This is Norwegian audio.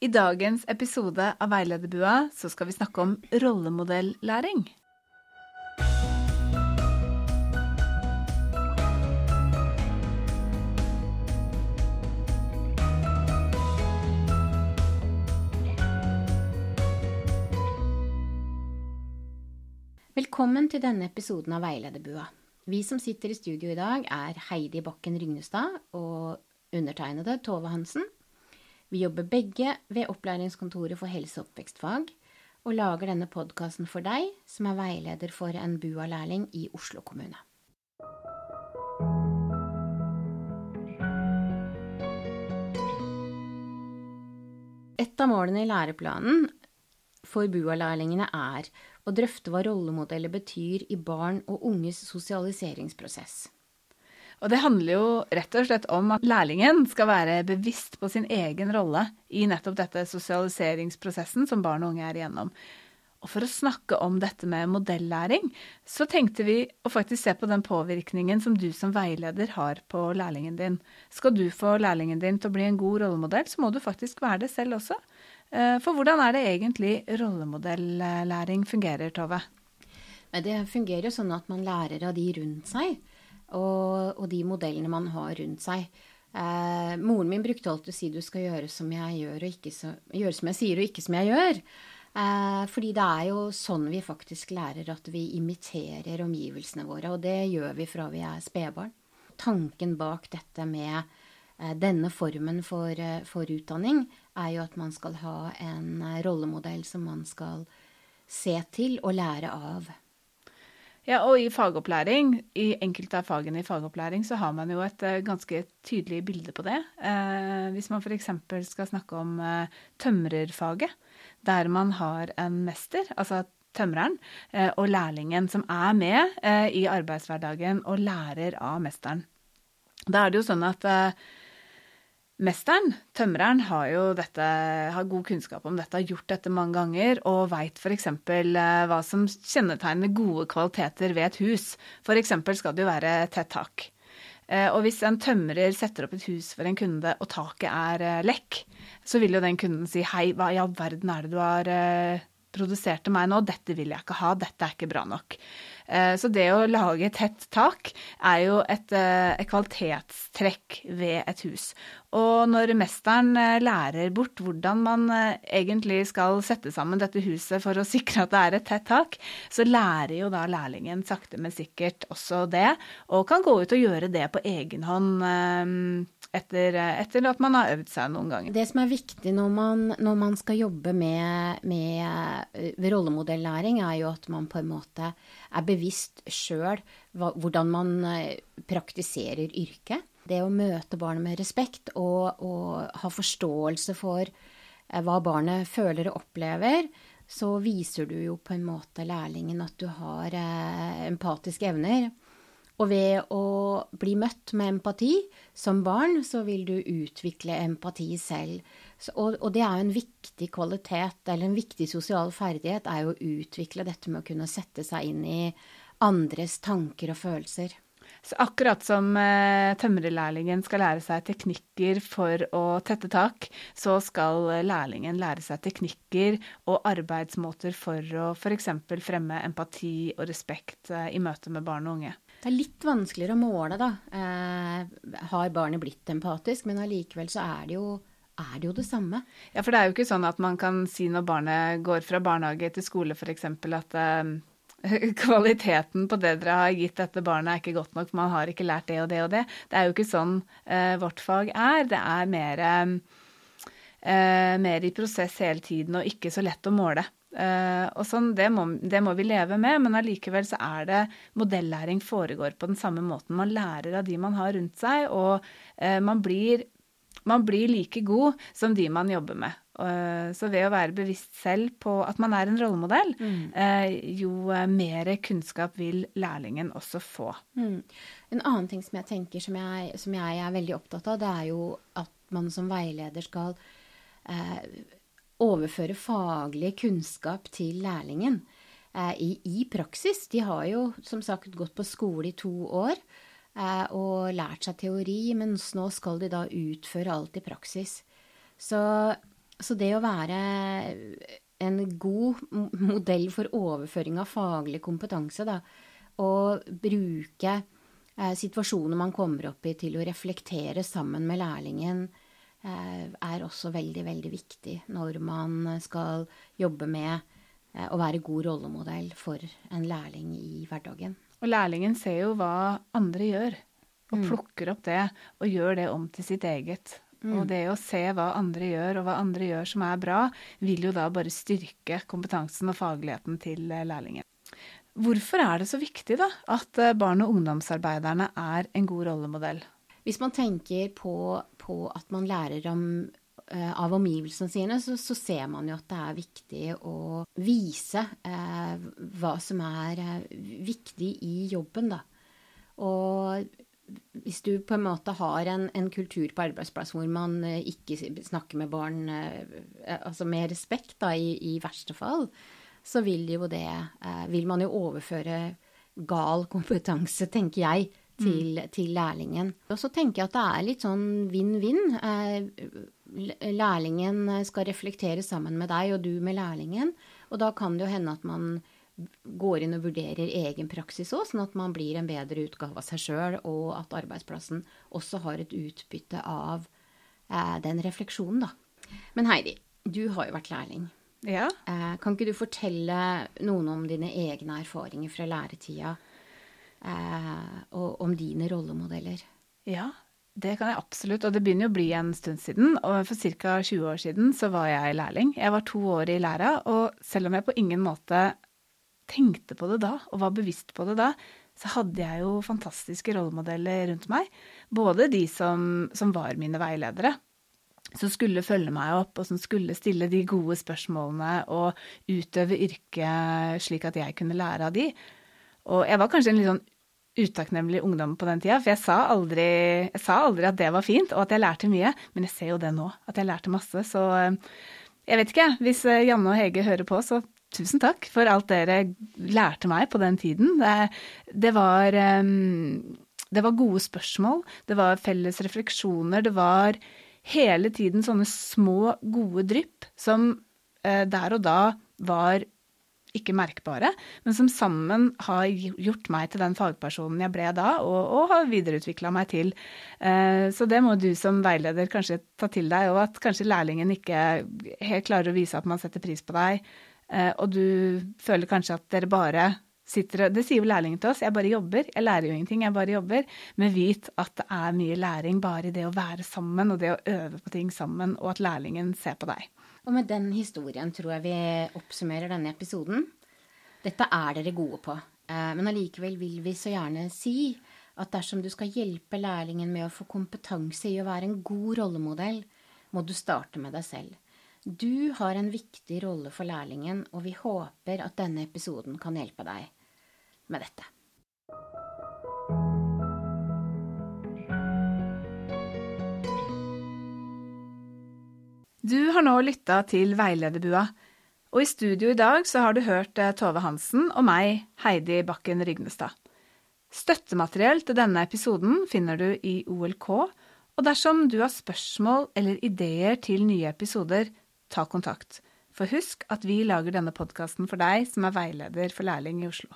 I dagens episode av Veilederbua så skal vi snakke om rollemodellæring. Velkommen til denne episoden av Veilederbua. Vi som sitter i studio i dag, er Heidi Bakken Rygnestad og undertegnede Tove Hansen. Vi jobber begge ved Opplæringskontoret for helse- og oppvekstfag, og lager denne podkasten for deg som er veileder for en BUA-lærling i Oslo kommune. Et av målene i læreplanen for BUA-lærlingene er å drøfte hva rollemodeller betyr i barn og unges sosialiseringsprosess. Og det handler jo rett og slett om at lærlingen skal være bevisst på sin egen rolle i nettopp dette sosialiseringsprosessen som barn og unge er igjennom. Og for å snakke om dette med modellæring, så tenkte vi å faktisk se på den påvirkningen som du som veileder har på lærlingen din. Skal du få lærlingen din til å bli en god rollemodell, så må du faktisk være det selv også. Eh, for hvordan er det egentlig rollemodellæring fungerer, Tove? Det fungerer jo sånn at man lærer av de rundt seg, og, og de modellene man har rundt seg. Eh, moren min brukte alltid å si du skal gjøre som jeg gjør, og ikke så, gjøre som jeg sier, og ikke som jeg gjør. Eh, fordi det er jo sånn vi faktisk lærer at vi imiterer omgivelsene våre, og det gjør vi fra vi er spedbarn. Tanken bak dette med eh, denne formen for, eh, for, utdanning er jo at man skal ha en eh, rollemodell som man skal se til og lære av. Ja, og i fagopplæring, i enkelte av fagene i fagopplæring, så har man jo et uh, ganske tydelig bilde på det. Uh, hvis man f.eks. skal snakke om uh, tømrerfaget, der man har en mester, altså tømreren, og lærlingen som er med i arbeidshverdagen og lærer av mesteren. Da er det jo sånn at Mesteren, tømreren, har jo dette, har god kunnskap om dette, har gjort dette mange ganger og veit f.eks. hva som kjennetegner gode kvaliteter ved et hus. F.eks. skal det jo være tett tak. Og hvis en tømrer setter opp et hus for en kunde, og taket er lekk, så vil jo den kunden si hei, hva i all verden er det du har produsert til meg nå, dette vil jeg ikke ha, dette er ikke bra nok. Så det å lage tett tak er jo et, et, kvalitetstrekk ved et hus. Og når mesteren lærer bort hvordan man egentlig skal sette sammen dette huset for å sikre at det er et tett tak, så lærer jo da lærlingen sakte, men sikkert også det, og kan gå ut og gjøre det på egen hånd etter, etter, at man har øvd seg noen ganger. Det som er viktig når man, når man skal jobbe med, med rollemodellæring, er jo at man på en måte er bevisst sjøl hvordan man praktiserer yrket. Det å møte barnet med respekt og, og ha forståelse for hva barnet føler og opplever, så viser du jo på en måte lærlingen at du har eh, empatiske evner. Og ved å bli møtt med empati som barn, så vil du utvikle empati selv. Så, og, og, det er jo en viktig kvalitet, eller en viktig sosial ferdighet, er jo å utvikle dette med å kunne sette seg inn i andres tanker og følelser. Så akkurat som eh, tømrerlærlingen skal lære seg teknikker for å tette tak, så skal lærlingen lære seg teknikker og arbeidsmåter for å f.eks. fremme empati og respekt eh, i møte med barn og unge. Det er litt vanskeligere å måle, da. Eh, har barnet blitt empatisk? Men allikevel så er det, jo, er det jo det samme. Ja, for det er jo ikke sånn at man kan si når barnet går fra barnehage til skole f.eks. at eh, kvaliteten på det dere har gitt dette barnet er ikke godt nok, man har ikke lært det og det og det. Det er jo ikke sånn eh, vårt fag er. Det er mer, eh, mer i prosess hele tiden og ikke så lett å måle. Eh, og sånn, det må, det må, vi leve med, men allikevel så er det modellæring foregår på den samme måten. Man lærer av de man har rundt seg, og uh, man, blir, man, blir, like god som de man jobber med. Uh, så ved å være bevisst selv på at man er en rollemodell, mm. jo mer kunnskap vil lærlingen også få. Mm. En annen ting som jeg tenker som jeg, som jeg, er veldig opptatt av, det er jo at man som veileder skal overføre faglig kunnskap til lærlingen eh, i, i, praksis. De har jo som sagt gått på skole i to år eh, og lært seg teori, mens nå skal de da utføre alt i praksis. Så så det å være en god modell for overføring av faglig kompetanse, da, og bruke eh, situasjoner man kommer opp i til å reflektere sammen med lærlingen, eh, er også veldig, veldig viktig når man skal jobbe med eh, å være god rollemodell for en lærling i hverdagen. Og lærlingen ser jo hva andre gjør, og mm. plukker opp det og gjør det om til sitt eget. Mm. Og det å se hva andre gjør, og hva andre gjør som er bra, vil jo da bare styrke kompetansen og fagligheten til eh, lærlingen. Hvorfor er det så viktig da, at eh, barn- og ungdomsarbeiderne er en god rollemodell? Hvis man tenker på, på at man lærer om, av omgivelsene sine, så, så, ser man jo at det er viktig å vise eh, hva som er uh, viktig i jobben, da. Og hvis du på en måte har en, en, kultur på arbeidsplass hvor man eh, ikke snakker med barn eh, altså med respekt, da, i, i, verste fall, så vil jo det eh, Vil man jo overføre gal kompetanse, tenker jeg, til, mm. til lærlingen. Og så tenker jeg at det er litt sånn vinn-vinn. Lærlingen skal reflektere sammen med deg, og du med lærlingen. Og da kan det jo hende at man går inn og vurderer egen praksis òg, sånn at man blir en bedre utgave av seg sjøl, og at arbeidsplassen også har et utbytte av eh, den refleksjonen, da. Men Heidi, du har jo vært lærling. Ja. Eh, kan ikke du fortelle noen om dine egne erfaringer fra læretida, eh, og om dine rollemodeller? Ja, det kan jeg absolutt, og det begynner jo å bli en stund siden. Og for ca. 20 år siden så var jeg lærling. Jeg var to år i læra, og selv om jeg på ingen måte tenkte på det da, og var bevisst på det da, så hadde jeg jo fantastiske rollemodeller rundt meg. Både de som, som var mine veiledere, som skulle følge meg opp, og som skulle stille de gode spørsmålene og utøve yrket slik at jeg kunne lære av de. Og jeg var kanskje en litt sånn utakknemlig ungdom på den tida, for jeg sa, aldri, jeg sa aldri at det var fint, og at jeg lærte mye, men jeg ser jo det nå, at jeg lærte masse, så eh, jeg vet ikke, hvis eh, Janne og Hege hører på, så Tusen takk for alt dere lærte meg på den tiden. Det, det, var, det, var, gode spørsmål, det var felles refleksjoner, det var hele tiden sånne små, gode drypp som eh, der og da var ikke merkbare, men som sammen har gjort meg til den fagpersonen jeg ble da, og, og har videreutvikla meg til. Eh, så det må du som veileder kanskje ta til deg, og at kanskje lærlingen ikke helt klarer å vise at man setter pris på deg. Eh, og du føler kanskje at dere bare sitter og Det sier jo lærlingen til oss. Jeg bare jobber. Jeg lærer jo ingenting, jeg bare jobber. Men vit at det er mye læring bare i det å være sammen og det å øve på ting sammen, og at lærlingen ser på deg. Og med den historien tror jeg vi oppsummerer denne episoden. Dette er dere gode på. Eh, men allikevel vil vi så gjerne si at dersom du skal hjelpe lærlingen med å få kompetanse i å være en god rollemodell, må du starte med deg selv. Du har en viktig rolle for lærlingen, og vi håper at denne episoden kan hjelpe deg med dette. Du har nå lytta til Veilederbua, og i studio i dag så har du hørt eh, Tove Hansen og meg, Heidi Bakken Rygnestad. Støttemateriell til denne episoden finner du i OLK, og dersom du har spørsmål eller ideer til nye episoder, ta kontakt. For husk at vi lager denne podkasten for deg som er veileder for lærling i Oslo.